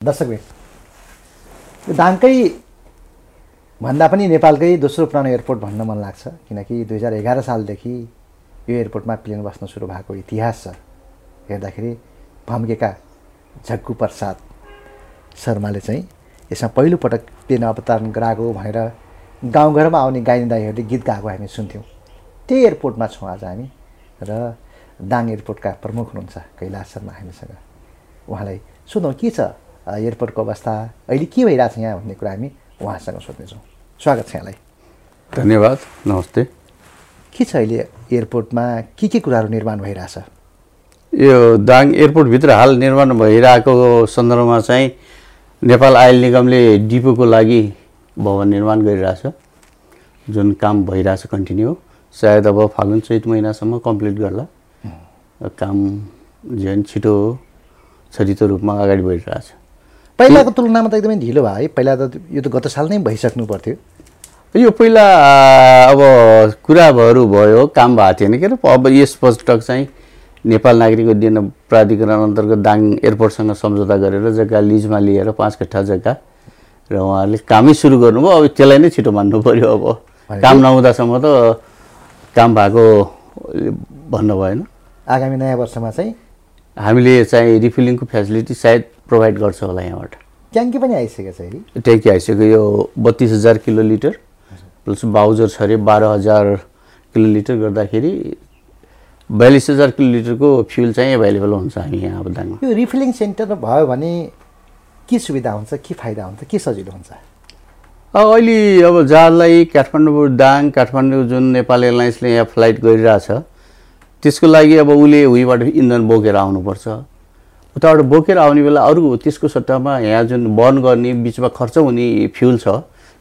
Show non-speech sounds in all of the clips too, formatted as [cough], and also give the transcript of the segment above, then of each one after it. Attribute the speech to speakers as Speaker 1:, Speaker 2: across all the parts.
Speaker 1: दर्शकबिन दाङकै भन्दा पनि नेपालकै दोस्रो पुरानो एयरपोर्ट भन्न मन लाग्छ किनकि दुई हजार एघार सालदेखि यो एयरपोर्टमा प्लेन बस्न सुरु भएको इतिहास छ। हेर्दाखेरि भम्केका झग्गु प्रसाद शर्माले चाहिँ यसमा पहिलोपटक प्लेन अवतरण गराएको भनेर गाउँघरमा आउने दाईहरूले गीत गाएको हामी सुन्थ्यौँ। त्यही एयरपोर्टमा छौँ आज हामी र दाङ एयरपोर्टका प्रमुख हुनुहुन्छ कैलाश शर्मा हामीसँग। उहाँलाई सोधौँ के छ? एयरपोर्टको अवस्था अहिले के भइरहेछ यहाँ भन्ने कुरा हामी उहाँसँग सोध्नेछौँ। स्वागत छ यहाँलाई।
Speaker 2: धन्यवाद। नमस्ते।
Speaker 1: के छ अहिले एयरपोर्टमा? के के कुराहरू निर्माण भइरहेछ?
Speaker 2: यो दाङ एयरपोर्टभित्र हाल निर्माण भइरहेको सन्दर्भमा चाहिँ नेपाल आयल निगमले डिपोको लागि भवन निर्माण गरिरहेछ। जुन काम भइरहेछ कन्टिन्यू सायद अब फागुन चैत महिनासम्म कम्प्लिट गर्ला। काम झन् छिटो छरितो रूपमा अगाडि बढिरहेछ।
Speaker 1: पहिलाको तुलनामा त एकदमै ढिलो भयो है। पहिला त यो त गत साल नै भइसक्नु पर्थ्यो।
Speaker 2: यो पहिला अब कुराहरू भयो काम भएको थिएन के अब यसपटक चाहिँ नेपाल नागरिक उड्डयन प्राधिकरण अन्तर्गत दाङ एयरपोर्टसँग सम्झौता गरेर जग्गा लिजमा लिएर पाँच कट्ठा जग्गा र उहाँहरूले कामै सुरु गर्नुभयो। अब त्यसलाई नै छिटो मान्नु पऱ्यो अब। काम नहुँदासम्म त काम भएको भन्नु भएन
Speaker 1: आगामी नयाँ वर्षमा चाहिँ?
Speaker 2: हामीले चाहिँ रिफिलिङको फेसिलिटी सायद प्रोभाइड गर्छ होला यहाँबाट।
Speaker 1: ट्याङ्की पनि आइसकेको छ है?
Speaker 2: ट्याङ्की आइसक्यो यो बत्तिस हजार किलो लिटर प्लस बाउजर छ अरे बाह्र हजार किलो लिटर गर्दाखेरि बयालिस हजार किलो लिटरको फ्युल चाहिँ एभाइलेबल हुन्छ हामी यहाँ अब दाङमा
Speaker 1: यो रिफिलिङ सेन्टर भयो भने के सुविधा हुन्छ के फाइदा हुन्छ के सजिलो हुन्छ?
Speaker 2: अब अहिले अब जहाजलाई काठमाडौँ दाङ काठमाडौँ जुन नेपाल एयरलाइन्सले यहाँ फ्लाइट गरिरहेछ त्यसको लागि अब उसले उहीबाट इन्धन बोकेर आउनुपर्छ। उताबाट बोकेर आउने बेला अरू त्यसको सट्टामा यहाँ जुन बर्न गर्ने बिचमा खर्च हुने फ्युल छ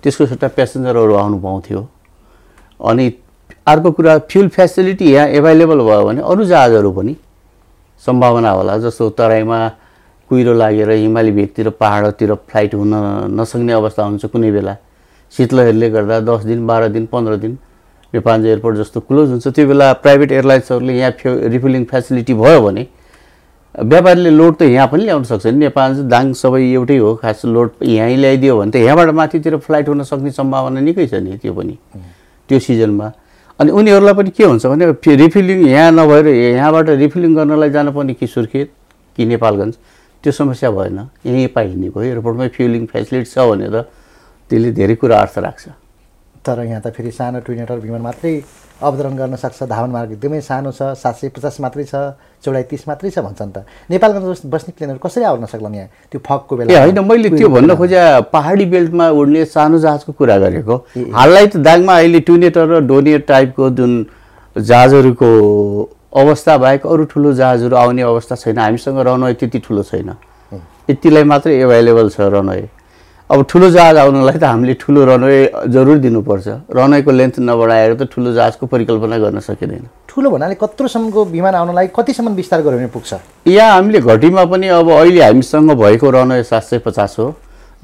Speaker 2: त्यसको सट्टा प्यासेन्जरहरू आउनु पाउँथ्यो। अनि अर्को कुरा फ्युल फेसिलिटी यहाँ एभाइलेबल भयो भने अरू जहाजहरू पनि सम्भावना होला जस्तो तराईमा कुहिरो लागेर हिमाली भेगतिर पाहाडतिर फ्लाइट हुन नसक्ने अवस्था हुन्छ कुनै बेला। शीतलहरीले गर्दा दस दिन बाह्र दिन पन्ध्र दिन नेपाल एयरपोर्ट जस्तो क्लोज हुन्छ। त्यो बेला प्राइभेट एयरलाइन्सहरूले यहाँ फ्यु रिफिलिङ फेसिलिटी भयो भने व्यापारीले लोड त यहाँ पनि ल्याउन सक्छ। नि नेपाल दाङ सबै एउटै हो खास लोड यहीँ ल्याइदियो भने त यहाँबाट माथितिर फ्लाइट हुन सक्ने सम्भावना निकै छ नि त्यो पनि त्यो सिजनमा। अनि उनीहरूलाई पनि के हुन्छ भने रिफिलिङ यहाँ नभएर यहाँबाट रिफिलिङ गर्नलाई जानुपर्ने कि सुर्खेत कि नेपालगञ्ज त्यो समस्या भएन। यहीँ पाइने भयो एयरपोर्टमै फ्युलिङ फेसिलिटी छ भने त त्यसले धेरै कुरा अर्थ राख्छ।
Speaker 1: तर यहाँ त फेरि सानो ट्विनेटर विमान मात्रै अवतरण गर्न सक्छ धावन मार्ग एकदमै सानो छ सात सय पचास मात्रै छ चौडाइ तिस मात्रै छ भन्छन् त। जस्तो बस्ने प्लेनहरू कसरी आउन सक्लान् यहाँ? त्यो फकको बेला
Speaker 2: होइन मैले त्यो भन्न खोजे पहाडी बेल्टमा उड्ने सानो जहाजको कुरा गरेको। हाललाई त दाङमा अहिले टुनेटर र डोनियर टाइपको जुन जहाजहरूको अवस्था बाहेक अरू ठुलो जहाजहरू आउने अवस्था छैन। हामीसँग रनवे त्यति ठुलो छैन। यतिलाई मात्रै एभाइलेबल छ रनवे। अब ठुलो जहाज आउनलाई त हामीले ठुलो रनवे जरुर दिनुपर्छ। रनवेको लेन्थ नबढाएर त ठुलो जहाजको परिकल्पना गर्न सकिँदैन।
Speaker 1: ठुलो भन्नाले कत्रोसम्मको विमान आउनलाई कतिसम्म विस्तार गऱ्यो भने पुग्छ?
Speaker 2: यहाँ हामीले घटीमा पनि अब अहिले हामीसँग भएको रनवे सात सय पचास हो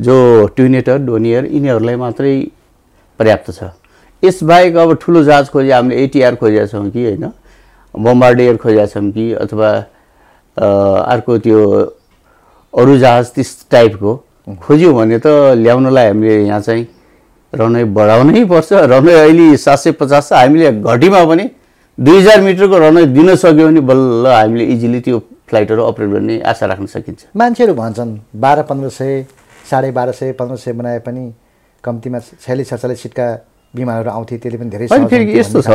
Speaker 2: जो ट्युनेटर डोनियर यिनीहरूलाई मात्रै पर्याप्त छ। यसबाहेक अब ठुलो जहाज खोजे हामीले एटिआर खोजेका छौँ कि होइन बम्बार्डियर खोजेका छौँ कि अथवा अर्को त्यो अरू जहाज त्यस टाइपको खोज्यौँ भने त ल्याउनलाई हामीले यहाँ चाहिँ रनवे बढाउनै पर्छ। रनवे अहिले सात सय पचास छ। हामीले घटीमा पनि दुई हजार मिटरको रनवे दिन सक्यो भने बल्ल हामीले इजिली त्यो फ्लाइटहरू अपरेट गर्ने आशा राख्न सकिन्छ।
Speaker 1: मान्छेहरू भन्छन् बाह्र पन्ध्र सय साढे बाह्र सय पन्ध्र सय बनाए पनि कम्तीमा छयालिस सडचालिस सिटका विमानहरू आउँथे त्यसले पनि धेरै
Speaker 2: फेरि यस्तो छ।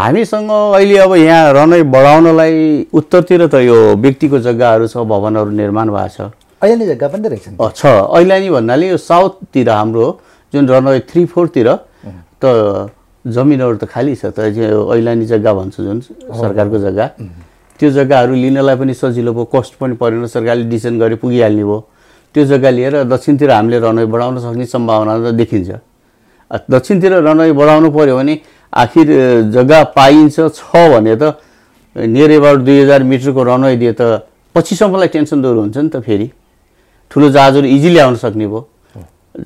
Speaker 2: हामीसँग अहिले अब यहाँ रनवे बढाउनलाई उत्तरतिर त यो व्यक्तिको जग्गाहरू छ भवनहरू निर्माण भएको छ।
Speaker 1: अहिले जग्गा पनि
Speaker 2: अ, छ। ऐलानी भन्नाले यो साउथतिर हाम्रो जुन रनवे थ्री फोरतिर त जमिनहरू त खाली छ त। ऐलानी जग्गा भन्छ जुन सरकारको जग्गा। त्यो जग्गाहरू लिनलाई पनि सजिलो भयो कस्ट पनि परेन सरकारले डिसिजन गरे पुगिहाल्ने भयो। त्यो जग्गा लिएर दक्षिणतिर हामीले रनवे बढाउन सक्ने सम्भावना त देखिन्छ। दक्षिणतिर रनवे बढाउनु पऱ्यो भने आखिर जग्गा पाइन्छ छ भने त नियर एबाउट दुई हजार मिटरको रनवे दिए त पछिसम्मलाई टेन्सन दूर हुन्छ नि त फेरि। ठुलो जहाजहरू इजिली आउन सक्ने भयो।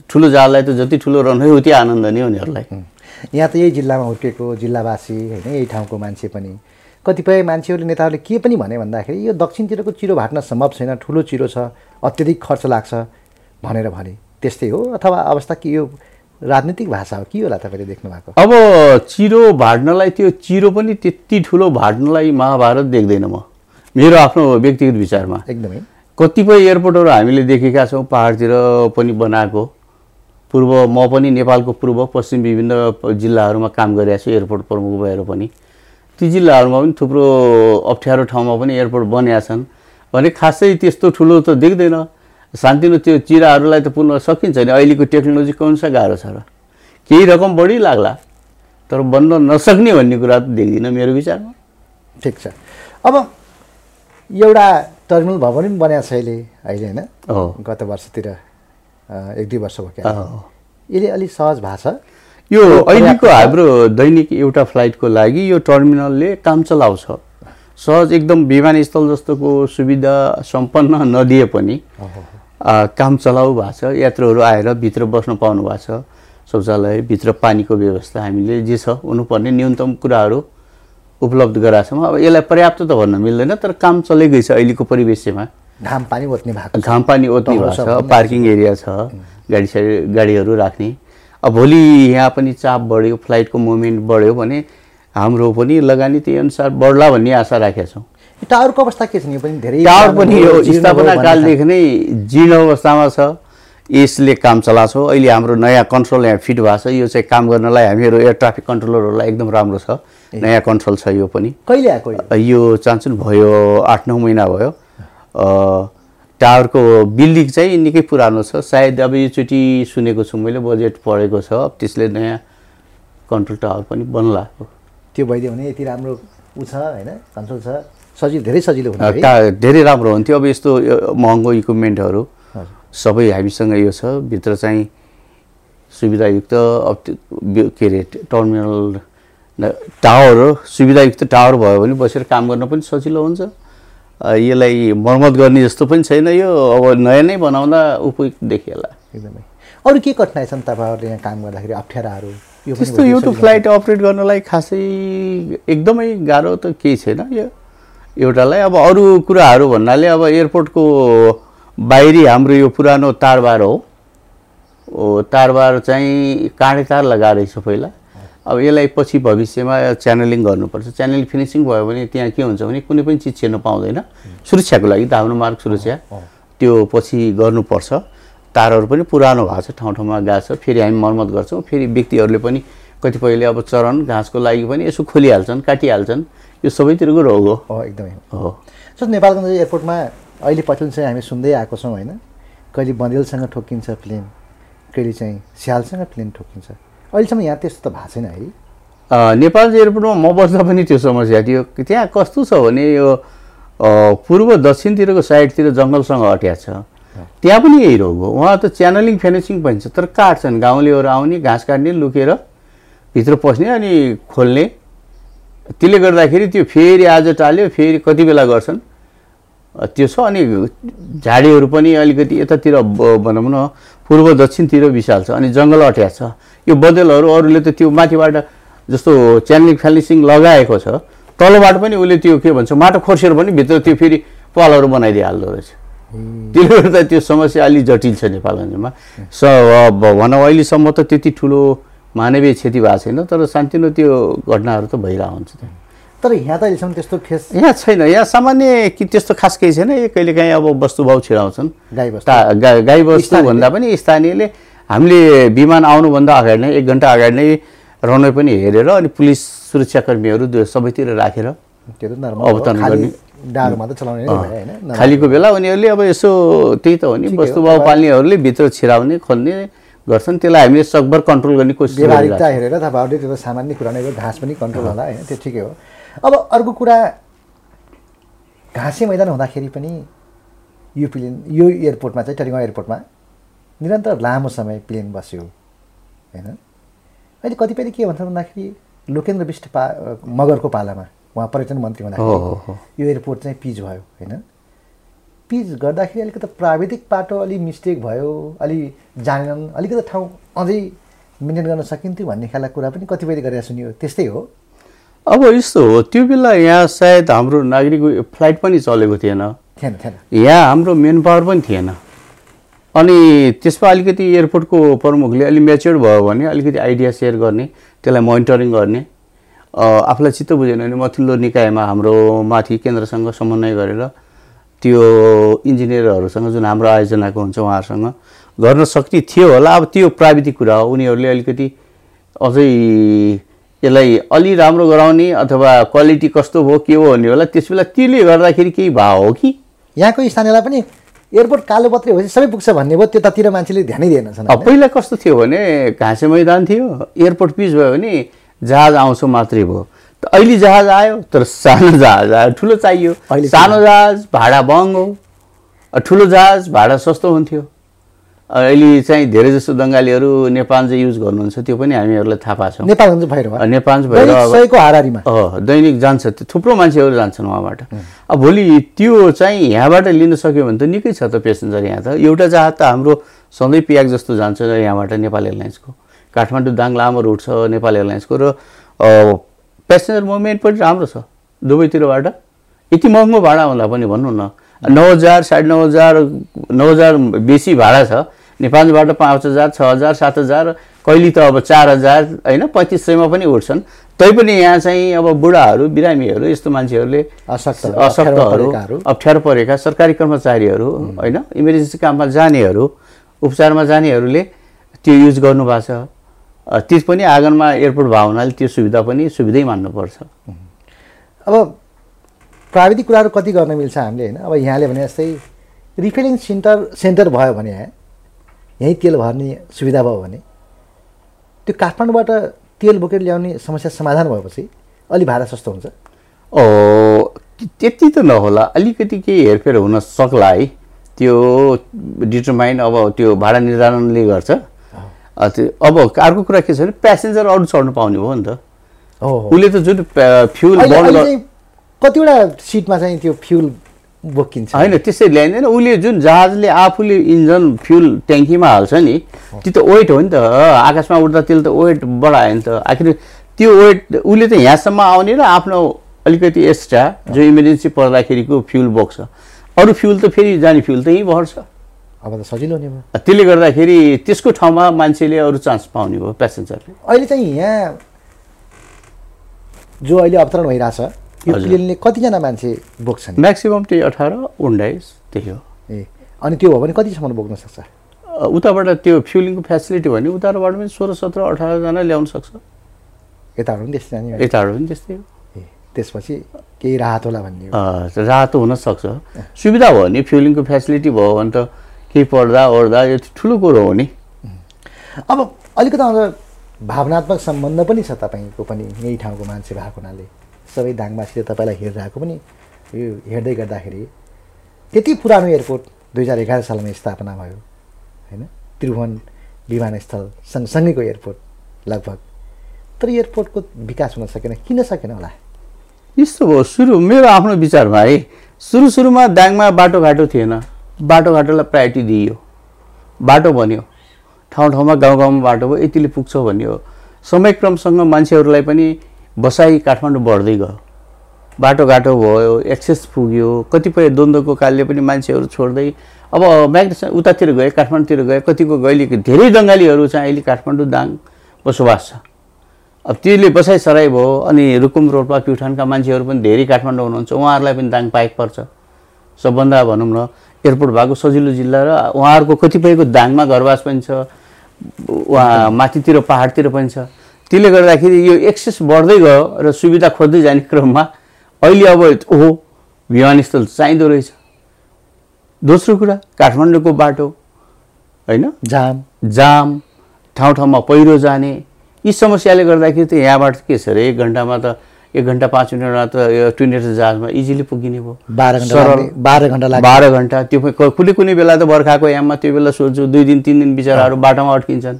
Speaker 2: ठुलो जहाजलाई त जति ठुलो रनवे उति आनन्द नि उनीहरूलाई।
Speaker 1: यहाँ त यही जिल्लामा हुर्केको जिल्लावासी होइन यही ठाउँको मान्छे पनि। कतिपय मान्छेहरूले नेताहरूले के पनि भने भन्दाखेरि यो दक्षिणतिरको चिरो भाट्न सम्भव छैन ठुलो चिरो छ अत्यधिक खर्च लाग्छ भनेर भने। त्यस्तै हो। अथवा अवस्था कि यो राजनीतिक भाषा हो। के होला तपाईँले देख्नु भएको
Speaker 2: अब चिरो भाड्नलाई त्यो चिरो पनि त्यति ठुलो भाड्नलाई महाभारत देख्दैन म। मेरो आफ्नो व्यक्तिगत विचारमा।
Speaker 1: एकदमै।
Speaker 2: कतिपय एयरपोर्टहरू हामीले देखेका छौँ पाहाडतिर पनि बनाएको। पूर्व म पनि नेपालको पूर्व पश्चिम विभिन्न जिल्लाहरूमा काम गरिरहेको छु एयरपोर्ट प्रमुख भएर पनि। ती जिल्लाहरूमा पनि थुप्रो अप्ठ्यारो ठाउँमा पनि एयरपोर्ट बनिया छन्। भने खासै त्यस्तो ठुलो त देख्दैन। शान्तिनो त्यो चिराहरूलाई त पुर्न सकिन्छ नि। अहिलेको टेक्नोलोजी कौन सा गाह्रो छ र। केही रकम बढी लाग्ला तर बन्न नसक्ने भन्ने कुरा त देख्दिनँ मेरो विचारमा।
Speaker 1: ठिक छ। अब एउटा टर्मिनल भवन पनि बनाएको छ अहिले अहिले होइन? गत वर्षतिर एक दुई वर्ष भयो। यसले अलिक सहज भएको छ।
Speaker 2: यो अहिलेको? हाम्रो दैनिक एउटा फ्लाइटको लागि यो टर्मिनलले काम चलाउँछ। सहज एकदम विमानस्थल जस्तोको सुविधा सम्पन्न नदिए पनि काम चलाउ भएको छ। यात्रुहरू आएर भित्र बस्न पाउनु भएको छ। शौचालय भित्र पानीको व्यवस्था हामीले जे छ हुनुपर्ने न्यूनतम कुराहरू उपलब्ध गराएको छौँ। अब यसलाई पर्याप्त त भन्न मिल्दैन तर काम चलेकै छ अहिलेको परिवेशमा
Speaker 1: घाम पानी ओत्ने भएको छ।
Speaker 2: घाम पानी ओत्ने भएको छ पार्किङ एरिया छ गाडी साडी गाडीहरू राख्ने। अब भोलि यहाँ पनि चाप बढ्यो फ्लाइटको मुभमेन्ट बढ्यो भने हाम्रो पनि लगानी त्यही अनुसार बढ्ला भन्ने आशा राखेका छौँ।
Speaker 1: टावरको अवस्था के छ? नि यो पनि धेरै
Speaker 2: टावर पनि यो स्थापना कालदेखि नै जीर्ण अवस्थामा छ। यसले काम चलाएको छ। अहिले हाम्रो नयाँ कन्ट्रोल यहाँ फिट भएको छ। यो चाहिँ काम गर्नलाई हामीहरू एयर ट्राफिक कन्ट्रोलरहरूलाई एकदम राम्रो छ। नयाँ कन्ट्रोल छ यो पनि।
Speaker 1: कहिले आएको यो?
Speaker 2: यो चान्चुन भयो आठ नौ महिना भयो। टावरको बिल्डिङ चाहिँ निकै पुरानो छ। सायद अब योचोटि सुनेको छु मैले बजेट पढेको छ। अब त्यसले नयाँ कन्ट्रोल टावर पनि बन्ला।
Speaker 1: त्यो भइदियो भने यति राम्रो ऊ छ होइन? कन्ट्रोल छ। सजिलो धेरै सजिलो हुने
Speaker 2: अ,
Speaker 1: है।
Speaker 2: का धेरै राम्रो हुन्थ्यो। अब यस्तो यो महँगो इक्विपमेन्टहरू। सबै हामीसँग यो छ। भित्र चाहिँ सुविधायुक्त अब के अरे टर्मिनल टावर हो सुविधायुक्त टावर भयो भने बसेर काम गर्न पनि सजिलो हुन्छ। यसलाई मर्मत गर्ने जस्तो पनि छैन यो। अब नयाँ नै बनाउँदा उपयुक्त देखिएला।
Speaker 1: एकदमै। अरू के कठिनाइ छन् तपाईँहरूले यहाँ काम गर्दाखेरि? अप्ठ्याराहरू?
Speaker 2: त्यस्तो एउटा
Speaker 1: सजिलो।
Speaker 2: फ्लाइट अपरेट गर्नलाई खासै एकदमै गाह्रो त केही छैन यो। एउटालाई अब अरू कुराहरू भन्नाले अब एयरपोर्टको बाहिरी हाम्रो यो पुरानो तारबार हो। तारबार चाहिँ काँडे तार लगाएर रहेछ पहिला अब यसलाई पछि भविष्यमा च्यानलिङ गर्नुपर्छ। च्यानलिङ फिनिसिङ भयो भने त्यहाँ के हुन्छ भने कुनै पनि चिज छिर्न पाउँदैन। सुरक्षाको लागि धाउनु मार्ग सुरक्षा। त्यो पछि गर्नुपर्छ। तारहरू पनि पुरानो भएको छ ठाउँ ठाउँमा गएको छ। फेरि हामी मर्मत गर्छौँ। फेरि व्यक्तिहरूले पनि कतिपयले अब चरण घाँसको लागि पनि यसो खोलिहाल्छन् काटिहाल्छन्। यो सबैतिरको रोग हो।
Speaker 1: एकदमै।
Speaker 2: हो।
Speaker 1: सो नेपालगञ्ज एयरपोर्टमा अहिले पछिल्लो चाहिँ हामी सुन्दै आएको छौँ होइन। कहिले बन्देलसँग ठोकिन्छ प्लेन कहिले चाहिँ स्यालसँग प्लेन ठोकिन्छ अहिलेसम्म यहाँ त्यस्तो त भएको छैन है।
Speaker 2: नेपाल एयरपोर्टमा म बस्दा पनि त्यो समस्या थियो। त्यहाँ कस्तो छ भने यो पूर्व दक्षिणतिरको साइडतिर जङ्गलसँग अट्या छ। त्यहाँ पनि यही रोग हो। उहाँ त च्यानलिङ फेनेसिङ भनिन्छ तर काट्छन्। गाउँलेहरू आउने घाँस काट्ने लुकेर भित्र पस्ने अनि खोल्ने। त्यसले गर्दाखेरि त्यो फेरि आज टाल्यो फेरि कति बेला गर्छन्। त्यो छ अनि झाडीहरू पनि अलिकति यतातिर भनौँ न पूर्व दक्षिणतिर विशाल छ अनि जङ्गल अट्या छ। यो बदलहरू अरूले त त्यो माथिबाट जस्तो च्यानलिङ फ्यालिसिङ लगाएको छ तलबाट पनि उसले त्यो के भन्छ माटो खोर्सेर पनि भित्र त्यो फेरि पालहरू बनाइदिइहाल्दो रहेछ। त्यसले गर्दा त्यो समस्या अलि जटिल छ नेपालगञ्जमा। स भनौँ अहिलेसम्म त त्यति ठुलो मानवीय क्षति भएको छैन तर सानोतिनो त्यो घटनाहरू त भइरहेको हुन्छ त्यहाँ।
Speaker 1: तर यहाँ त अहिलेसम्म त्यस्तो फेस
Speaker 2: यहाँ छैन। यहाँ सामान्य कि त्यस्तो खास केही छैन। यो कहिलेकाहीँ अब वस्तुभाउ छिराउँछन्।
Speaker 1: गाई बस्तु
Speaker 2: गाई बस्तु? भन्दा पनि स्थानीयले हामीले विमान आउनुभन्दा अगाडि नै एक घन्टा अगाडि नै रनवे पनि हेरेर अनि पुलिस सुरक्षाकर्मीहरू सबैतिर राखेर अवतरण गर्ने। खालीको बेला उनीहरूले अब यसो त्यही त हो नि। वस्तुभाव पाल्नेहरूले भित्र छिराउने खोल्ने गर्छन्। त्यसलाई हामीले सकभर कन्ट्रोल गर्ने कोसिस।
Speaker 1: हेरेर सामान्य कुरा नै घाँस पनि कन्ट्रोल होला होइन। त्यो ठिकै हो। अब अर्को कुरा घाँसे मैदान हुँदाखेरि पनि यो प्लेन यो एयरपोर्टमा चाहिँ टरिगाउँ एयरपोर्टमा निरन्तर लामो समय प्लेन बस्यो होइन? अहिले कतिपयले के भन्छ भन्दाखेरि लोकेन्द्र विष्ट पा मगरको पालामा उहाँ पर्यटन मन्त्री हुँदाखेरि यो एयरपोर्ट चाहिँ पिच भयो होइन? पिच गर्दाखेरि अलिकति प्राविधिक पाटो अलि मिस्टेक भयो अलि जानेनन् अलिकति ठाउँ अझै मेन्टेन गर्न सकिन्थ्यो भन्ने खालको कुरा पनि कतिपयले गरेर सुनियो त्यस्तै हो।
Speaker 2: अब यस्तो हो त्यो बेला यहाँ सायद हाम्रो नागरिक फ्लाइट पनि चलेको थिएन। यहाँ हाम्रो मेन पावर पनि थिएन। अनि त्यसमा अलिकति एयरपोर्टको प्रमुखले अलिक मेच्योर भयो भने अलिकति आइडिया सेयर गर्ने त्यसलाई मोनिटरिङ गर्ने आफूलाई चित्त बुझेन भने माथिल्लो निकायमा हाम्रो माथि केन्द्रसँग समन्वय गरेर त्यो इन्जिनियरहरूसँग जुन हाम्रो आयोजनाको हुन्छ उहाँहरूसँग गर्न सक्ने थियो होला। अब त्यो प्राविधिक कुरा हो। उनीहरूले अलिकति अझै यसलाई अलि राम्रो गराउने अथवा क्वालिटी कस्तो भयो के हो भन्ने होला त्यस बेला त्यसले गर्दाखेरि केही भाव हो कि?
Speaker 1: यहाँको स्थानीयलाई पनि एयरपोर्ट कालो पत्रे भएपछि सबै पुग्छ भन्ने भयो त्यतातिर मान्छेले ध्यानै दिएनछन्
Speaker 2: अब पहिला कस्तो थियो भने घाँसे मैदान थियो एयरपोर्ट पिच भयो भने जहाज आउँछ मात्रै भयो। त अहिले जहाज आयो तर सानो जहाज आयो ठुलो चाहियो। सानो जहाज भाडा महँगो। ठुलो जहाज भाडा सस्तो हुन्थ्यो। अहिले चाहिँ धेरै जस्तो बङ्गालीहरू नेपाल चाहिँ युज गर्नुहुन्छ त्यो पनि हामीहरूलाई थाहा पाएको छौँ
Speaker 1: नेपाल
Speaker 2: भएर
Speaker 1: दैनिक
Speaker 2: जान्छ त्यो थुप्रो मान्छेहरू जान्छन् उहाँबाट अब भोलि त्यो चाहिँ यहाँबाट लिन सक्यो भने त निकै छ त पेसेन्जर यहाँ त। एउटा जहाज त हाम्रो सधैँ प्याक जस्तो जान्छ यहाँबाट नेपाल एयरलाइन्सको। काठमाडौँ दाङ लामो रुट छ नेपाल एयरलाइन्सको र पेसेन्जर मुभमेन्ट पनि राम्रो छ दुवैतिरबाट यति महँगो भाडा हुँदा पनि भन्नु न। नौ हजार साढे नौ हजार नौ हजार बेसी भाडा छ। नेपालबाट पाँच हजार छ हजार सात हजार कहिले त अब चार हजार होइन पैँतिस सयमा पनि उठ्छन्। तैपनि यहाँ चाहिँ अब बुढाहरू बिरामीहरू यस्तो मान्छेहरूले
Speaker 1: अशक्त
Speaker 2: अशक्तहरू। अप्ठ्यारो परेका सरकारी कर्मचारीहरू होइन इमर्जेन्सी काममा जानेहरू उपचारमा जानेहरूले त्यो युज गर्नुभएको छ। अ, त्यस पनि आँगनमा एयरपोर्ट भएको हुनाले त्यो सुविधा पनि सुविधै मान्नुपर्छ।
Speaker 1: अब प्राविधिक कुराहरू कति गर्न मिल्छ हामीले होइन? अब यहाँले भने जस्तै रिफिलिङ सेन्टर सेन्टर भयो भने यहीँ तेल भर्ने सुविधा भयो भने त्यो काठमाडौँबाट तेल बोकेर ल्याउने समस्या समाधान भएपछि अलि भाडा सस्तो हुन्छ।
Speaker 2: ओ त्यति त नहोला। अलिकति केही हेरफेर हुन सक्ला है। त्यो डिटरमाइन अब त्यो भाडा निर्धारणले गर्छ। त्यो अब अर्को कुरा के छ भने प्यासेन्जर अरू चढ्नु पाउने भयो नि त। उसले त जुन फ्युल
Speaker 1: कतिवटा सिटमा चाहिँ त्यो फ्युल बोकिन्छ।
Speaker 2: होइन त्यसै ल्याइँदैन उसले जुन जहाजले आफूले इन्जन फ्युल ट्याङ्कीमा हाल्छ नि त्यो त वेट हो नि त। आकाशमा उड्दा त्यसले त वेट बढायो नि त। आखिर त्यो वेट उसले त यहाँसम्म आउने र आफ्नो अलिकति एक्स्ट्रा जो इमर्जेन्सी पर्दाखेरिको फ्युल बोक्छ। अरू फ्युल त फेरि जाने फ्युल त यहीँ बढ्छ
Speaker 1: अब त सजिलो नि भयो।
Speaker 2: त्यसले गर्दाखेरि त्यसको ठाउँमा मान्छेले अरू चान्स पाउने भयो प्यासेन्जरले
Speaker 1: अहिले चाहिँ यहाँ जो अहिले अवतरण भइरहेछ यो। प्लेनले कतिजना मान्छे बोक्छन्?
Speaker 2: म्याक्सिमम् त्यही अठार उन्नाइस त्यही हो।
Speaker 1: ए अनि त्यो हो भने कतिसम्म बोक्न सक्छ?
Speaker 2: उताबाट त्यो फ्युलिङको फेसिलिटी भने उताबाट पनि सोह्र सत्र अठारजना ल्याउन सक्छ।
Speaker 1: यताबाट पनि त्यस्तै जाने
Speaker 2: यताबाट पनि त्यस्तै हो।
Speaker 1: ए त्यसपछि केही राहत होला भन्ने
Speaker 2: रातो हुनसक्छ सुविधा भयो भने फ्युलिङको फेसिलिटी भयो भने त केही पढ्दा ओर्दा यो ठुलो कुरो हो नि।
Speaker 1: अब अलिकति भावनात्मक सम्बन्ध पनि छ तपाईँको पनि यही ठाउँको मान्छे भएको हुनाले। सबै दाङवासीले तपाईँलाई हेरिरहेको पनि यो हेर्दै गर्दाखेरि त्यति पुरानो एयरपोर्ट दुई हजार एघार सालमा स्थापना भयो होइन? त्रिभुवन विमानस्थल सँगसँगैको एयरपोर्ट लगभग। तर एयरपोर्टको विकास हुन सकेन किन सकेन होला?
Speaker 2: यस्तो भयो सुरु मेरो आफ्नो विचारमा है सुरु सुरुमा दाङमा बाटोघाटो थिएन। बाटोघाटोलाई प्रायोरिटी दिइयो। बाटो बन्यो। ठाउँ ठाउँमा गाउँ गाउँमा बाटो भयो यतिले पुग्छ भन्ने हो समयक्रमसँग मान्छेहरूलाई पनि बसाइ काठमाडौँ बढ्दै गयो। बाटोघाटो भयो एक्सेस पुग्यो कतिपय द्वन्द्वको कालले पनि मान्छेहरू छोड्दै अब म्याग्नेस उतातिर गए काठमाडौँतिर गए कतिको गैली धेरै बङ्गालीहरू चाहिँ अहिले काठमाडौँ दाङ बसोबास छ। अब त्यसले बसाइसराई भयो अनि रुकुम रोल्पा प्युठानका मान्छेहरू पनि धेरै काठमाडौँ हुनुहुन्छ उहाँहरूलाई पनि दाङ पाइक पर्छ। सबभन्दा भनौँ न एयरपोर्ट भएको सजिलो जिल्ला र उहाँहरूको कतिपयको दाङमा घरवास पनि छ उहाँ माथितिर पाहाडतिर पनि छ। त्यसले गर्दाखेरि यो एक्सेस बढ्दै गयो र सुविधा खोज्दै जाने क्रममा अहिले अब ओहो विमानस्थल चाहिँदो रहेछ। दोस्रो कुरा काठमाडौँको बाटो होइन?
Speaker 1: जाम।
Speaker 2: जाम ठाउँ ठाउँमा पहिरो जाने। यी समस्याले गर्दाखेरि त यहाँबाट के छ अरे एक घन्टामा त एक घन्टा पाँच मिनटमा त यो ट्विन एटर जहाजमा इजिली पुगिने भयो।
Speaker 1: बाह्र घन्टा बाह्र घन्टा
Speaker 2: बाह्र घन्टा। त्यो कुनै कुनै बेला त बर्खाको याममा त्यो बेला सोध्छु दुई दिन तिन दिन बिचराहरू बाटोमा अड्किन्छन्।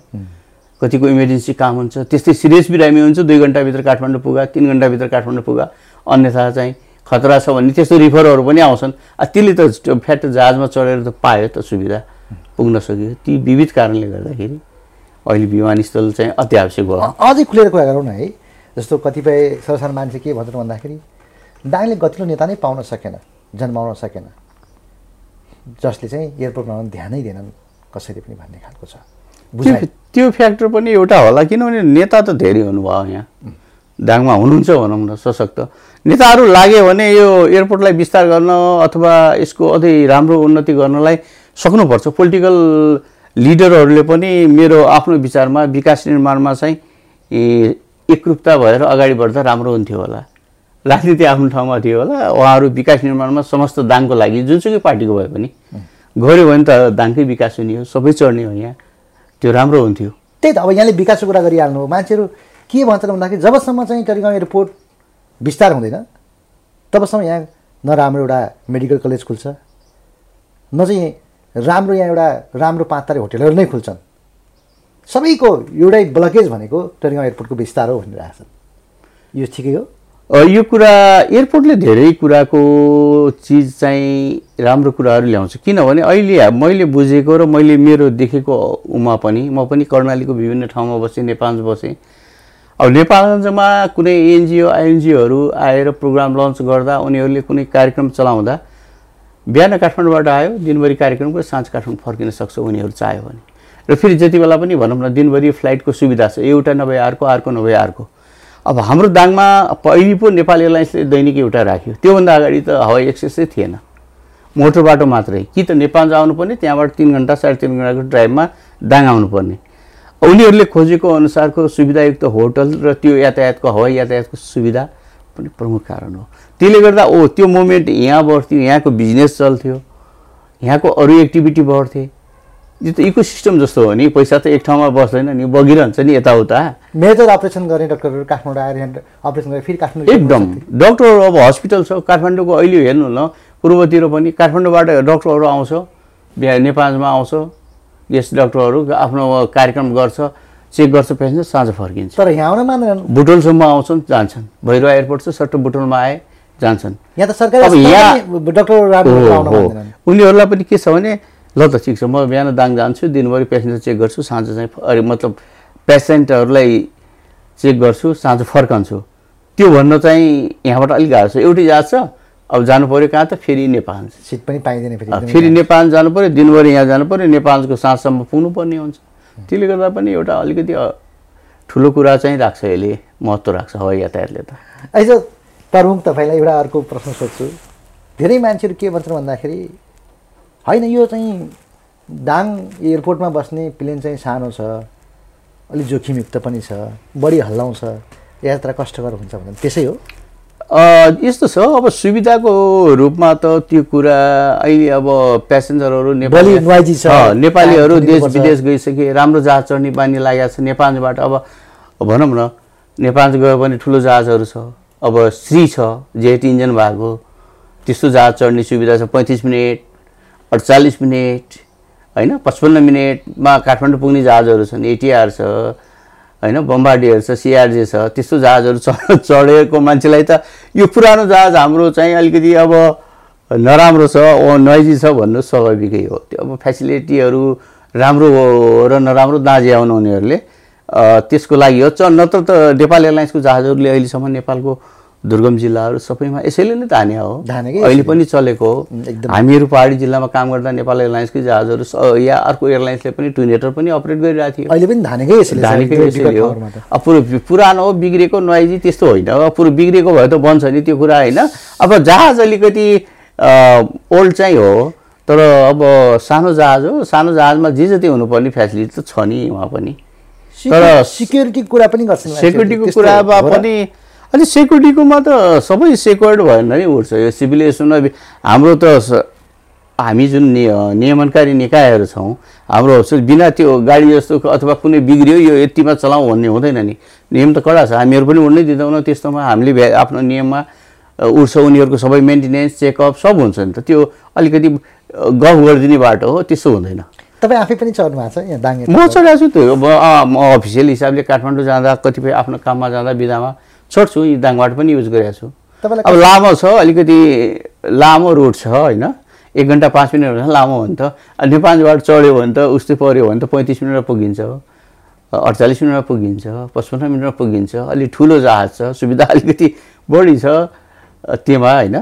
Speaker 2: कतिको इमर्जेन्सी काम हुन्छ त्यस्तै सिरियस बिरामी हुन्छ दुई घन्टाभित्र काठमाडौँ पुगा तिन घन्टाभित्र काठमाडौँ पुगा अन्यथा चाहिँ खतरा छ भने त्यस्तो रिफरहरू पनि आउँछन्। त्यसले त फ्याट जहाजमा चढेर त पायो त सुविधा पुग्न सक्यो। ती विविध कारणले गर्दाखेरि अहिले विमानस्थल चाहिँ अति आवश्यक भयो
Speaker 1: अझै खुलेर कुरा गरौँ न है। जस्तो कतिपय सरसार मान्छे के भन्छन् भन्दाखेरि दाङले गतिलो नेता नै पाउन सकेन जन्माउन सकेन। जसले चाहिँ एयरपोर्ट बनाउन ध्यानै दिएनन् कसैले पनि भन्ने खालको छ।
Speaker 2: त्यो फ्याक्टर पनि एउटा होला किनभने नेता त धेरै हुनुभयो यहाँ। दाङमा हुनुहुन्छ भनौँ न सशक्त। नेताहरू लाग्यो भने यो एयरपोर्टलाई विस्तार गर्न अथवा यसको अझै राम्रो उन्नति गर्नलाई सक्नुपर्छ। पोलिटिकल लिडरहरूले पनि मेरो आफ्नो विचारमा विकास निर्माणमा चाहिँ एकरूपता भएर अगाडि बढ्दा राम्रो हुन्थ्यो होला। राजनीति आफ्नो ठाउँमा थियो होला। उहाँहरू विकास निर्माणमा समस्त दाङको लागि जुनसुकै पार्टीको भए पनि गऱ्यो भने त दाङकै विकास हुने हो सबै चढ्ने हो यहाँ। त्यो राम्रो हुन्थ्यो।
Speaker 1: त्यही त अब यहाँले विकासको कुरा गरिहाल्नु हो। मान्छेहरू के भन्छन् भन्दाखेरि जबसम्म चाहिँ टरिगाउँ एयरपोर्ट विस्तार हुँदैन तबसम्म यहाँ न राम्रो एउटा मेडिकल कलेज खुल्छ न चाहिँ राम्रो यहाँ एउटा राम्रो पाँच तारे होटेलहरू नै खुल्छन्। सबैको एउटै ब्लकेज भनेको टरिगाउँ एयरपोर्टको विस्तार हो भनिरहेछन् यो ठिकै हो?
Speaker 2: यो कुरा एयरपोर्टले धेरै कुराको चिज चाहिँ राम्रो कुराहरू ल्याउँछ। किनभने अहिले मैले बुझेको र मैले मेरो देखेको उमा पनि म पनि कर्णालीको विभिन्न ठाउँमा बसेँ नेपालमा बसेँ। अब नेपालगञ्जमा कुनै एनजिओ आइएनजिओहरू आएर प्रोग्राम लन्च गर्दा उनीहरूले कुनै कार्यक्रम चलाउँदा बिहान काठमाडौँबाट आयो दिनभरि कार्यक्रम गरेर साँझ काठमाडौँ फर्किन सक्छ उनीहरू चाह्यो भने। र फेरि जति बेला पनि भनौँ न दिनभरि फ्लाइटको सुविधा छ। एउटा नभए अर्को अर्को नभए अर्को। अब हाम्रो दाङमा पहिले पो नेपाल एयरलाइन्सले दैनिक एउटा राख्यो। त्योभन्दा अगाडि त हवाई एक्सेसै थिएन। मोटर बाटो मात्रै। कि त नेपाल आउनुपर्ने त्यहाँबाट तिन घन्टा साढे तिन घन्टाको ड्राइभमा दाङ आउनुपर्ने। उनीहरूले खोजेको अनुसारको सुविधायुक्त होटल र त्यो यातायातको हवाई यातायातको सुविधा पनि प्रमुख कारण हो। त्यसले गर्दा ओ त्यो मोमेन्ट यहाँ बढ्थ्यो यहाँको बिजनेस चल्थ्यो यहाँको अरू एक्टिभिटी बढ्थे। यो त इको सिस्टम जस्तो हो नि। पैसा त एक ठाउँमा बस्दैन नि। बगिरहन्छ नि यताउता।
Speaker 1: मेजर अपरेसन गर्ने डक्टरहरू काठमाडौँ आएर अपरेसन गरेर फेरि काठमाडौँ
Speaker 2: एकदम। डक्टर अब हस्पिटल छ। काठमाडौँको अहिले हेर्नु न पूर्वतिर पनि काठमाडौँबाट डक्टरहरू आउँछ। बिहा नेपालमा आउँछ। यस डक्टरहरू आफ्नो कार्यक्रम गर्छ। चेक गर्छ पेसेन्जर साँझ फर्किन्छ।
Speaker 1: तर यहाँ आउन मान्दैनन्।
Speaker 2: बुटोलसम्म आउँछन् जान्छन्। भैरवा एयरपोर्ट छ सट्ट बुटोलमा आए जान्छन्।
Speaker 1: यहाँ त सरकारी
Speaker 2: अब यहाँ-
Speaker 1: अस्पतालमै डक्टर
Speaker 2: उनीहरूलाई पनि के छ भने ल त ठिक छ म बिहान दाङ जान्छु दिनभरि पेसेन्जर चेक गर्छु साँझ चाहिँ अरे मतलब पेसेन्टहरूलाई चेक गर्छु साँझ फर्कन्छु। त्यो भन्न चाहिँ यहाँबाट अलिक गाह्रो छ। एउटै जहाज छ अब जानु पऱ्यो कहाँ त? फेरि नेपाल।
Speaker 1: सिट पनि पाइँदैन फेरि।
Speaker 2: नेपाल जानु पऱ्यो दिनभरि यहाँ जानु पऱ्यो नेपालको साँझसम्म पुग्नु पर्ने हुन्छ त्यसले गर्दा पनि एउटा अलिकति ठुलो कुरा चाहिँ राख्छ यसले महत्त्व राख्छ हवाई यातायातले त।
Speaker 1: अहिले प्रमुख तपाईँलाई एउटा अर्को प्रश्न सोध्छु। धेरै मान्छेहरू के भन्छन् भन्दाखेरि होइन यो चाहिँ दाङ एयरपोर्टमा बस्ने प्लेन चाहिँ सानो छ अलिक जोखिमयुक्त पनि छ बढी हल्लाउँछ यात्रा कष्टकर हुन्छ भने त्यसै हो
Speaker 2: यस्तो छ अब सुविधाको रूपमा त त्यो कुरा अहिले अब प्यासेन्जरहरू नेपाली
Speaker 1: छ।
Speaker 2: नेपालीहरू देश। विदेश गइसके राम्रो जहाज चढ्ने बानी लागेको छ नेपालबाट अब भनौँ न नेपाल गयो भने ठुलो जहाजहरू छ अब श्री छ जेट इन्जन भएको त्यस्तो जहाज चढ्ने सुविधा छ पैँतिस मिनट अडचालिस मिनट होइन पचपन्न मिनटमा काठमाडौँ पुग्ने जहाजहरू छन् एटिआर छ होइन बम्बाडियर छ सिआरजे छ त्यस्तो जहाजहरू चढ [laughs] चढेको मान्छेलाई त यो पुरानो जहाज हाम्रो चाहिँ अलिकति अब नराम्रो छ ओ नोइजी छ भन्नु स्वाभाविकै हो। त्यो अब फेसिलिटीहरू राम्रो हो र नराम्रो दाँजे आउनु उनीहरूले त्यसको लागि हो। च नत्र त नेपाल एयरलाइन्सको जहाजहरूले अहिलेसम्म नेपालको दुर्गम जिल्लाहरू सबैमा यसैले नै तान्या हो अहिले। पनि चलेको हो
Speaker 1: एकदम।
Speaker 2: हामीहरू पहाडी जिल्लामा काम गर्दा नेपाल एयरलाइन्सकै जहाजहरू या अर्को एयरलाइन्सले पनि ट्विनेटर पनि अपरेट गरिरहेको थियो
Speaker 1: अहिले पनि धानेकै
Speaker 2: धानेकै
Speaker 1: यो
Speaker 2: यसैले
Speaker 1: विगत
Speaker 2: हो। अब पुरो पुरानो हो बिग्रेको नोइजी त्यस्तो होइन अब पुरो बिग्रेको भए त बन्छ नि त्यो कुरा होइन अब जहाज अलिकति ओल्ड चाहिँ हो तर अब सानो जहाज हो सानो जहाजमा जे जति हुनुपर्ने फेसिलिटी त छ नि उहाँ पनि तर
Speaker 1: सिक्युरिटीको कुरा पनि मान्छेहरूले।
Speaker 2: सेक्युरिटीको कुरामा? पनि अनि सेक्युरिटीकोमा त सबै सेक्युर्ड भएर नै उठ्छ यो सिभिल बि- हाम्रो त हामी जुन नि- नियमनकारी निकायहरू छौँ हाम्रो बिना त्यो गाडी जस्तो अथवा कुनै बिग्रियो यो यतिमा चलाउँ भन्ने हुँदैन नि। नियम त कडा छ। हामीहरू पनि उड्नै दिँदैनौँ त्यस्तोमा हामीले आफ्नो नियममा अ, उड्छ उनीहरूको सबै मेन्टेनेन्स चेकअप सब हुन्छ नि त। त्यो अलिकति गफ गरिदिने बाटो हो त्यस्तो हुँदैन।
Speaker 1: तपाईँ आफै पनि चढ्नु भएको छ यहाँ दाङ
Speaker 2: म चढाएको छु त्यो। म अफिसियल हिसाबले काठमाडौँ जाँदा कतिपय आफ्नो काममा जाँदा बिदामा चढ्छु यी दाङबाट पनि युज गरेको छु। अब लामो छ अलिकति लामो रुट छ होइन? एक घन्टा पाँच मिनट लामो हो नि त। नेपालबाट चढ्यो भने त उस्तै पऱ्यो भने त पैँतिस मिनटमा पुगिन्छ। अडचालिस मिनटमा पुगिन्छ पचपन्न मिनटमा पुगिन्छ। अलिक ठुलो जहाज छ सुविधा [laughs] अलिकति बढी छ अ, त्यसमा होइन?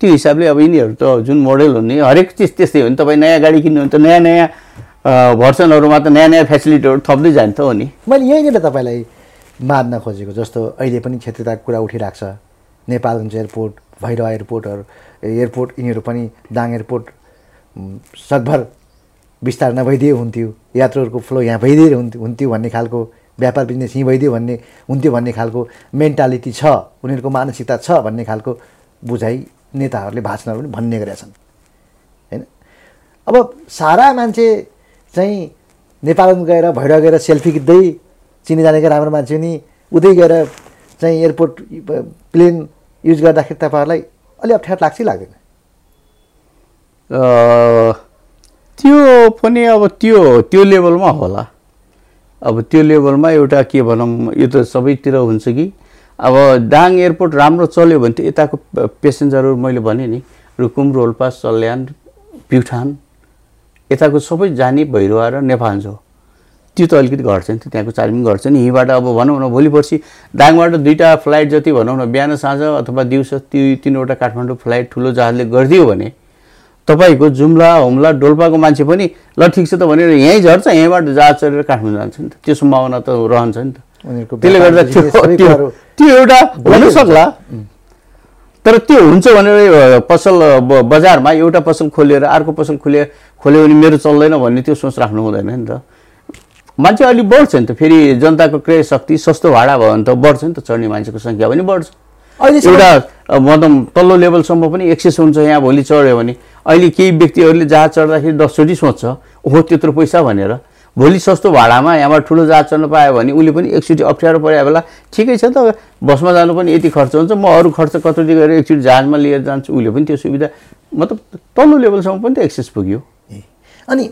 Speaker 2: त्यो हिसाबले अब यिनीहरू त जुन मोडल हुने हरेक चिज त्यस्तै हो नि तपाईँ नयाँ गाडी किन्नु भने त नयाँ नयाँ भर्सनहरूमा त नयाँ नयाँ फेसिलिटीहरू थप्दै जान्छ हो नि।
Speaker 1: मैले यहीँनिर तपाईँलाई मार्न खोजेको जस्तो अहिले पनि क्षेत्रीयताको कुरा उठिरहेको छ। नेपालगञ्ज एयरपोर्ट भैरवा एयरपोर्टहरू एयरपोर्ट यिनीहरू पनि दाङ एयरपोर्ट सकभर विस्तार नभइदिए हुन्थ्यो। यात्रुहरूको फ्लो यहाँ भइदिए हुन्थ्यो हुन्थ्यो भन्ने खालको व्यापार बिजनेस यहीँ भइदियो भन्ने हुन्थ्यो भन्ने खालको मेन्टालिटी छ उनीहरूको मानसिकता छ भन्ने खालको बुझाइ नेताहरूले भाषणहरू पनि भन्ने गरेका छन्। होइन? अब सारा मान्छे चाहिँ नेपालमा गएर भैरवा गएर सेल्फी खिच्दै चिने जानेको राम्रो मान्छे नि। उतै गएर चाहिँ एयरपोर्ट प्लेन युज गर्दाखेरि तपाईँहरूलाई अलि अप्ठ्यारो लाग्छ कि लाग्दैन?
Speaker 2: त्यो पनि अब त्यो त्यो लेभलमा होला। अब त्यो लेभलमा एउटा के भनौँ यो त सबैतिर हुन्छ कि। अब दाङ एयरपोर्ट राम्रो चल्यो भने त यताको पेसेन्जरहरू मैले भने नि रुकुम रोल्पा सल्यान प्युठान यताको सबै जाने भैरवा र नेपाल त्यो त अलिकति घट्छ नि त त्यहाँको चार्ज पनि घट्छ नि। यहीँबाट अब भनौँ न भोलि पर्सि दाङबाट दुईवटा फ्लाइट जति भनौँ न बिहान साँझ अथवा दिउँसो ती तिनवटा काठमाडौँ फ्लाइट ठुलो जहाजले गरिदियो भने तपाईँको जुम्ला हुम्ला डोल्पाको मान्छे पनि ल ठिक छ त भनेर यहीँ झर्छ यहीँबाट जहाज चढेर काठमाडौँ जान्छ नि त। त्यो सम्भावना त रहन्छ नि त। त्यसले गर्दा त्यो त्यो एउटा हुन सक्ला तर त्यो हुन्छ भनेर पसल बजारमा एउटा पसल खोलेर अर्को पसल खोले खोल्यो भने मेरो चल्दैन भन्ने त्यो सोच राख्नु हुँदैन नि त। मान्छे अलिक बढ्छ नि त फेरि जनताको क्रय शक्ति सस्तो भाडा भयो भने त बढ्छ नि त चढ्ने मान्छेको सङ्ख्या पनि बढ्छ।
Speaker 1: अहिलेसम्म
Speaker 2: एउटा मतलब तल्लो लेभलसम्म पनि एक्सेस हुन्छ यहाँ भोलि चढ्यो भने। अहिले केही व्यक्तिहरूले जहाज चढ्दाखेरि दसचोटि सोध्छ ओहो त्यत्रो पैसा भनेर। भोलि सस्तो भाडामा यहाँबाट ठुलो जहाज चढ्न पायो भने उसले पनि एकचोटि अप्ठ्यारो परेको बेला ठिकै छ त बसमा जानु पनि यति खर्च हुन्छ म अरू खर्च कतोटी गरेर एकचोटि जहाजमा लिएर जान्छु उसले पनि त्यो सुविधा मतलब तल्लो लेभलसम्म पनि त एक्सेस पुग्यो।
Speaker 1: अनि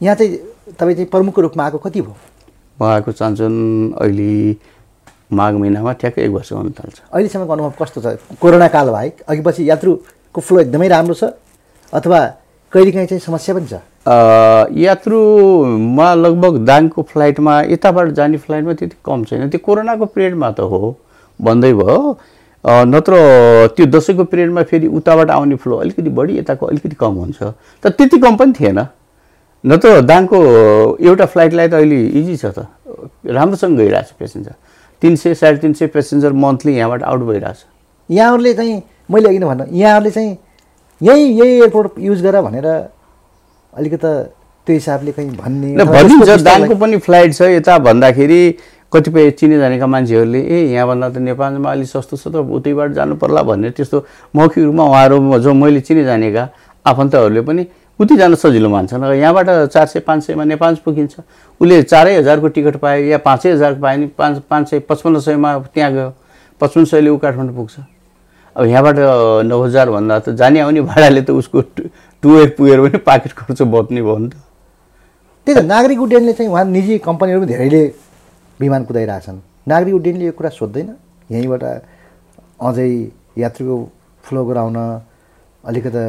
Speaker 1: यहाँ चाहिँ तपाईँ चाहिँ प्रमुख रूपमा आएको कति भयो?
Speaker 2: म आएको चाहन्छन् अहिले माघ महिनामा ठ्याक्कै एक वर्ष हुन थाल्छ।
Speaker 1: अहिलेसम्मको अनुभव कस्तो छ? कोरोना काल बाहेक अघि पछि यात्रुको फ्लो एकदमै राम्रो छ अथवा कहिलेकाहीँ चाहिँ समस्या पनि छ?
Speaker 2: यात्रुमा लगभग दाङको फ्लाइटमा यताबाट जाने फ्लाइटमा त्यति कम छैन। त्यो कोरोनाको पिरियडमा त हो भन्दै भयो। नत्र त्यो दसैँको पिरियडमा फेरि उताबाट आउने फ्लो अलिकति बढी यताको अलिकति कम हुन्छ। तर त्यति कम पनि थिएन। नत्र दाङको एउटा फ्लाइटलाई त अहिले इजी छ त। राम्रोसँग गइरहेछ पेसेन्जर तिन सय साढे तिन सय पेसेन्जर मन्थली यहाँबाट आउट भइरहेछ।
Speaker 1: यहाँहरूले चाहिँ मैले अघि नै भन्नु यहाँहरूले चाहिँ यही यही एयरपोर्ट युज गर भनेर अलिकति त्यो हिसाबले कहीँ भन्ने
Speaker 2: भनिन्छ दाङको पनि फ्लाइट छ। यता भन्दाखेरि कतिपय चिने जानेका मान्छेहरूले ए यहाँभन्दा त नेपालमा अलिक सस्तो छ त उतैबाट जानु पर्ला भनेर त्यस्तो मौखिक रूपमा उहाँहरू जो मैले चिने जानेका आफन्तहरूले पनि उति जान सजिलो मान्छन् र यहाँबाट चार सय पाँच सयमा नेपाल पुगिन्छ। उसले चारै हजारको टिकट पायो या पाँचै हजारको पायो भने पाँच पाँच सय पचपन्न सयमा त्यहाँ गयो। पचपन्न सयले ऊ काठमाडौँ पुग्छ। अब यहाँबाट नौ हजारभन्दा त जाने आउने भाडाले त उसको टु- टुएर पुगेर पनि पाकेट खर्च बच्ने भयो नि त।
Speaker 1: त्यही त नागरिक उड्डयनले चाहिँ उहाँ निजी कम्पनीहरू पनि धेरैले विमान कुदाइरहेछन्। नागरिक उड्डयनले यो कुरा सोध्दैन। यहीँबाट अझै यात्रीको फ्लो गराउन अलिकति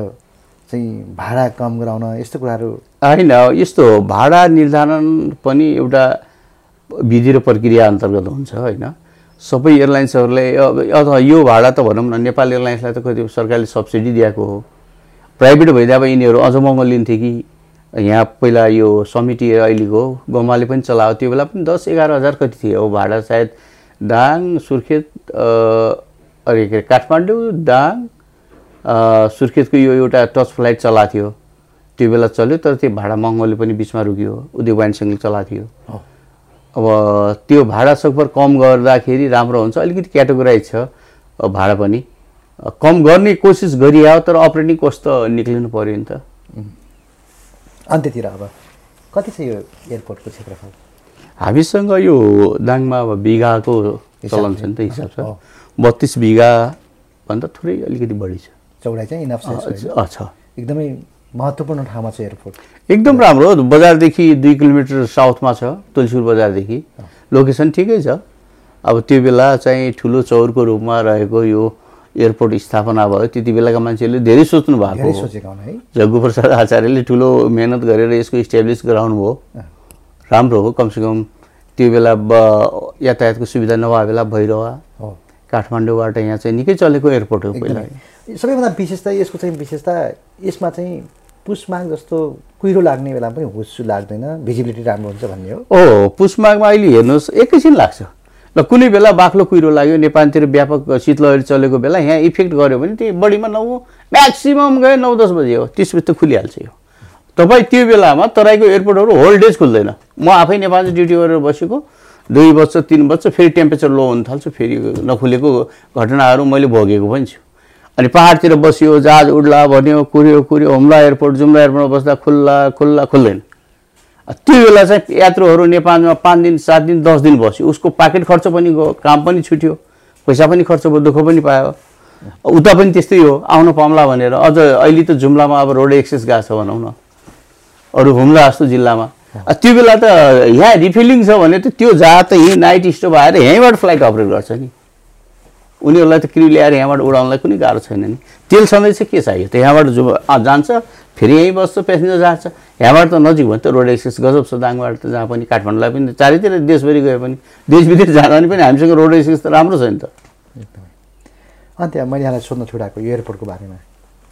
Speaker 1: चाहिँ भाडा कम गराउन यस्तो कुराहरू
Speaker 2: होइन यस्तो भाडा निर्धारण पनि एउटा विधि र प्रक्रिया अन्तर्गत हुन्छ होइन? सबै एयरलाइन्सहरूले अब अथवा यो भाडा त भनौँ न नेपाल एयरलाइन्सलाई त कति सरकारले सब्सिडी दिएको हो। प्राइभेट भइदिए अब यिनीहरू अझ महँगो लिन्थे कि? यहाँ पहिला यो समिति अहिलेको गोमाले पनि चलायो त्यो बेला पनि दस एघार हजार कति थियो। अब भाडा सायद दाङ सुर्खेत अरे के अरे काठमाडौँ दाङ सुर्खेतको यो एउटा टच फ्लाइट चलाएको थियो। त्यो बेला चल्यो तर त्यो भाडा महँगोले पनि बिचमा रुक्यो। उदय वाइनसँगले चलाएको थियो। अब त्यो भाडा सकभर कम गर्दाखेरि राम्रो हुन्छ। अलिकति क्याटेगोराइज छ भाडा पनि। कम गर्ने कोसिस गरियो तर अपरेटिङ कस्ट त निक्लिनु पऱ्यो नि त।
Speaker 1: अन्त्यतिर अब कति छ यो एयरपोर्टको क्षेत्रफल?
Speaker 2: हामीसँग यो दाङमा अब बिघाको चलन छ नि त हिसाब छ। बत्तिस बिघाभन्दा थोरै अलिकति बढी छ।
Speaker 1: चौडाइ चाहिँ इनफ
Speaker 2: छ।
Speaker 1: एकदमै महत्त्वपूर्ण ठाउँमा छ एयरपोर्ट।
Speaker 2: एकदम राम्रो बजारदेखि दुई किलोमिटर साउथमा छ तुलसीपुर बजारदेखि। लोकेसन ठिकै छ। अब त्यो बेला चाहिँ ठुलो चौरको रूपमा रहेको यो एयरपोर्ट स्थापना भयो। त्यति बेलाका मान्छेहरूले धेरै सोच्नु भएको
Speaker 1: धेरै
Speaker 2: हो।
Speaker 1: सोचेका हुन् है।
Speaker 2: जग्गु प्रसाद आचार्यले ठुलो मेहनत गरेर यसको इस्टाब्लिस गराउनु भयो राम्रो हो। कमसेकम त्यो बेला यातायातको सुविधा नभए बेला भैरवा
Speaker 1: हो
Speaker 2: काठमाडौँबाट यहाँ चाहिँ निकै चलेको एयरपोर्ट हो पहिला।
Speaker 1: सबैभन्दा विशेषता यसको चाहिँ विशेषता यसमा चाहिँ पुसमाग जस्तो कुहिरो लाग्ने बेला पनि हुस्सु लाग्दैन। भिजिबिलिटी राम्रो हुन्छ भन्ने हो।
Speaker 2: ओ पुसमागमा अहिले हेर्नुहोस् एकैछिन लाग्छ। ल कुनै बेला बाक्लो कुहिरो लाग्यो नेपालतिर व्यापक शीतलहरी चलेको बेला यहाँ इफेक्ट गऱ्यो भने त्यही बढीमा नौ म्याक्सिमम् गयो नौ दस बजे हो। त्यसपछि त खुलिहाल्छ यो। तपाईँ त्यो बेलामा तराईको एयरपोर्टहरू होल डेज खुल्दैन। म आफै नेपालमा ड्युटी गरेर बसेको। दुई वर्ष तिन वर्ष फेरि टेम्परेचर लो हुन थाल्छ फेरि नखुलेको घटनाहरू मैले भोगेको पनि छु। अनि पाहाडतिर बसियो जहाज उड्ला भन्यो कुर्यो कुर्यो हुम्ला एयरपोर्ट जुम्ला एयरपोर्टमा बस्दा खुल्ला खुल्ला खुल्दैन। त्यो बेला चाहिँ यात्रुहरू नेपालमा पाँच दिन सात दिन दस दिन बस्यो। उसको पाकेट खर्च पनि गयो काम पनि छुट्यो पैसा पनि खर्च भयो दुःख पनि पायो। उता पनि त्यस्तै हो आउनु पाउँला भनेर। अझ अहिले त जुम्लामा अब रोड एक्सेस गएको छ भनौँ न। अरू हुम्ला जस्तो जिल्लामा। त्यो बेला त यहाँ रिफिलिङ छ भने त त्यो जहाज त यहीँ नाइट स्टप आएर यहीँबाट फ्लाइट अपरेट गर्छ नि उनीहरूलाई त क्रिउ ल्याएर यहाँबाट उडाउनलाई कुनै गाह्रो छैन नि। तेल सधैँ चाहिँ के चाहियो त? यहाँबाट जो जान्छ फेरि यहीँ बस्छ पेसेन्जर जान्छ। यहाँबाट त नजिक भयो त रोड एक्सेस गजब छ दाङबाट त जहाँ पनि काठमाडौँलाई पनि चारैतिर देशभरि गए पनि देश विदेश जाँदा पनि हामीसँग रोड एक्सेस त राम्रो छ नि त।
Speaker 1: एकदमै। अन्त मैले यहाँलाई सोध्न छोडाएको यो एयरपोर्टको बारेमा।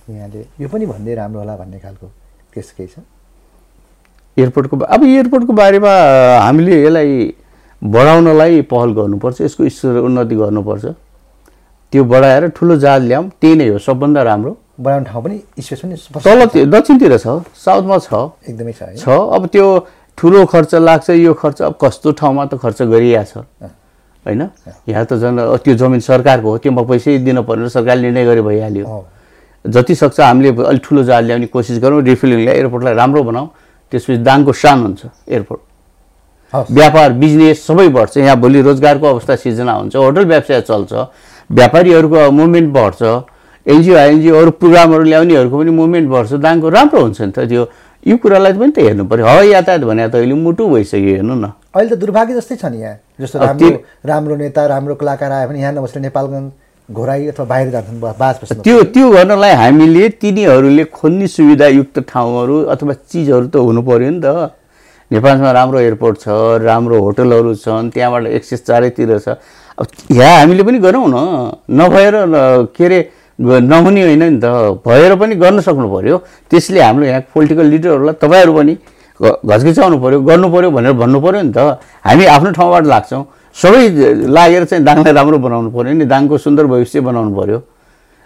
Speaker 1: यहाँले यो पनि भन्दै राम्रो होला भन्ने खालको त्यस्तो केही छ?
Speaker 2: एयरपोर्टको अब एयरपोर्टको बारेमा हामीले यसलाई बढाउनलाई पहल गर्नुपर्छ यसको स्तर उन्नति गर्नुपर्छ। त्यो बढाएर ठुलो जहाज ल्याउँ त्यही नै हो सबभन्दा राम्रो।
Speaker 1: बनाउने ठाउँ पनि स्पेस पनि
Speaker 2: तल। दक्षिणतिर छ साउथमा छ।
Speaker 1: एकदमै छ
Speaker 2: अब त्यो ठुलो खर्च लाग्छ यो खर्च अब कस्तो ठाउँमा त खर्च गरिया छ। होइन? यहाँ त झन् त्यो जमिन सरकारको हो त्योमा पैसै दिनु पर्ने सरकारले निर्णय गरे भइहाल्यो। जति सक्छ हामीले अलिक ठुलो जहाज ल्याउने कोसिस गरौँ रिफिलिङलाई एयरपोर्टलाई राम्रो बनाऊ। त्यसपछि दाङको शान हुन्छ एयरपोर्ट। व्यापार बिजनेस सबै बढ्छ यहाँ भोलि रोजगारको अवस्था सिर्जना हुन्छ होटल व्यवसाय चल्छ व्यापारीहरूको मुभमेन्ट बढ्छ एनजिओ आइएनजिओ अरू प्रोग्रामहरू ल्याउनेहरूको पनि मुभमेन्ट बढ्छ दाङको राम्रो हुन्छ नि त त्यो यो कुरालाई पनि त हेर्नु पऱ्यो हवाई यातायात भने त अहिले मुटु भइसक्यो हेर्नु न।
Speaker 1: अहिले त दुर्भाग्य जस्तै छ नि यहाँ जस्तो राम्रो राम्रो नेता राम्रो कलाकार आयो भने यहाँ नबसेर नेपालगञ्ज घोराई अथवा बाहिर जान्छन् ब- बास बस्नु
Speaker 2: त्यो त्यो गर्नलाई हामीले तिनीहरूले खोज्ने सुविधायुक्त ठाउँहरू अथवा चिजहरू त हुनु पऱ्यो नि त। नेपालमा राम्रो एयरपोर्ट छ राम्रो होटलहरू छन् त्यहाँबाट एक्सेस चारैतिर छ। अब यहाँ हामीले पनि गरौँ न। नभएर के अरे नहुने होइन नि त। भएर पनि गर्न सक्नु पऱ्यो त्यसले हाम्रो यहाँ पोलिटिकल लिडरहरूलाई तपाईँहरू पनि घचघिचाउनु पऱ्यो गर्नु पऱ्यो भनेर भन्नु पऱ्यो नि त। हामी आफ्नो ठाउँबाट लाग्छौँ। सबै लागेर चाहिँ दाङलाई राम्रो बनाउनु पऱ्यो नि दाङको सुन्दर भविष्य बनाउनु पऱ्यो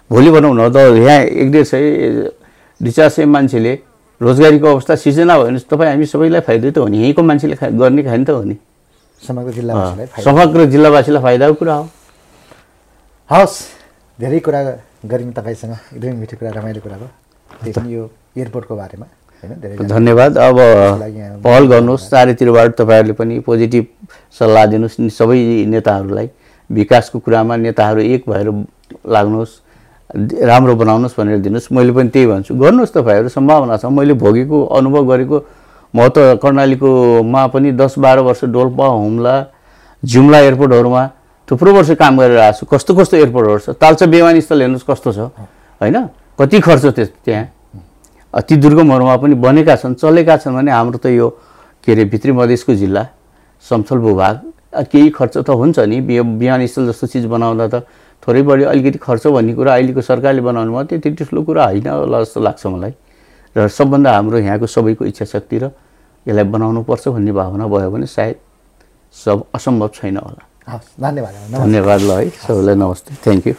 Speaker 2: भोलि भनौँ न त यहाँ एक डेढ सय दुई चार सय मान्छेले रोजगारीको अवस्था सिर्जना भयो भने तपाईँ हामी सबैलाई फाइदै त हो नि यहीँको मान्छेले खा गर्ने खाने त हो नि।
Speaker 1: समग्र जिल्लावासीलाई फाइदा।
Speaker 2: समग्र जिल्लावासीलाई फाइदाको कुरा हो।
Speaker 1: हवस् धेरै कुरा गऱ्यौँ तपाईँसँग एकदमै मिठो कुरा रमाइलो कुरा भयो। यो एयरपोर्टको बारेमा। होइन?
Speaker 2: धन्यवाद। अब पहल गर्नुहोस्। चारैतिरबाट तपाईँहरूले पनि पोजिटिभ सल्लाह दिनुहोस्। सबै नेताहरूलाई विकासको कुरामा नेताहरू एक भएर लाग्नुहोस्। राम्रो बनाउनुहोस् भनेर दिनुहोस्। मैले पनि त्यही भन्छु। गर्नुहोस् तपाईँहरू। सम्भावना छ। मैले भोगेको अनुभव गरेको म त कर्णालीकोमा पनि दस बाह्र वर्ष डोल्पा हुम्ला जुम्ला एयरपोर्टहरूमा थुप्रो वर्ष काम गरेर आएको छु। कस्तो कस्तो एयरपोर्टहरू छ? तालचा विमानस्थल हेर्नुहोस् कस्तो छ। होइन? कति खर्च त्यस त्यहाँ? अति दुर्गमहरूमा पनि बनेका छन् चलेका छन् भने हाम्रो त यो के अरे भित्री मधेसको जिल्ला समथल भूभाग केही खर्च त हुन्छ नि। विमानस्थल जस्तो चिज बनाउँदा त थोरै बढी अलिकति खर्च भन्ने कुरा अहिलेको सरकारले बनाउनुमा त्यति ठुलो कुरा होइन होला जस्तो लाग्छ मलाई। र सबभन्दा हाम्रो यहाँको सबैको इच्छा शक्ति र यसलाई बनाउनुपर्छ भन्ने भावना भयो भने सायद सब असम्भव छैन होला।
Speaker 1: हवस् धन्यवाद।
Speaker 2: धन्यवाद ल है सबैलाई नमस्ते। Thank you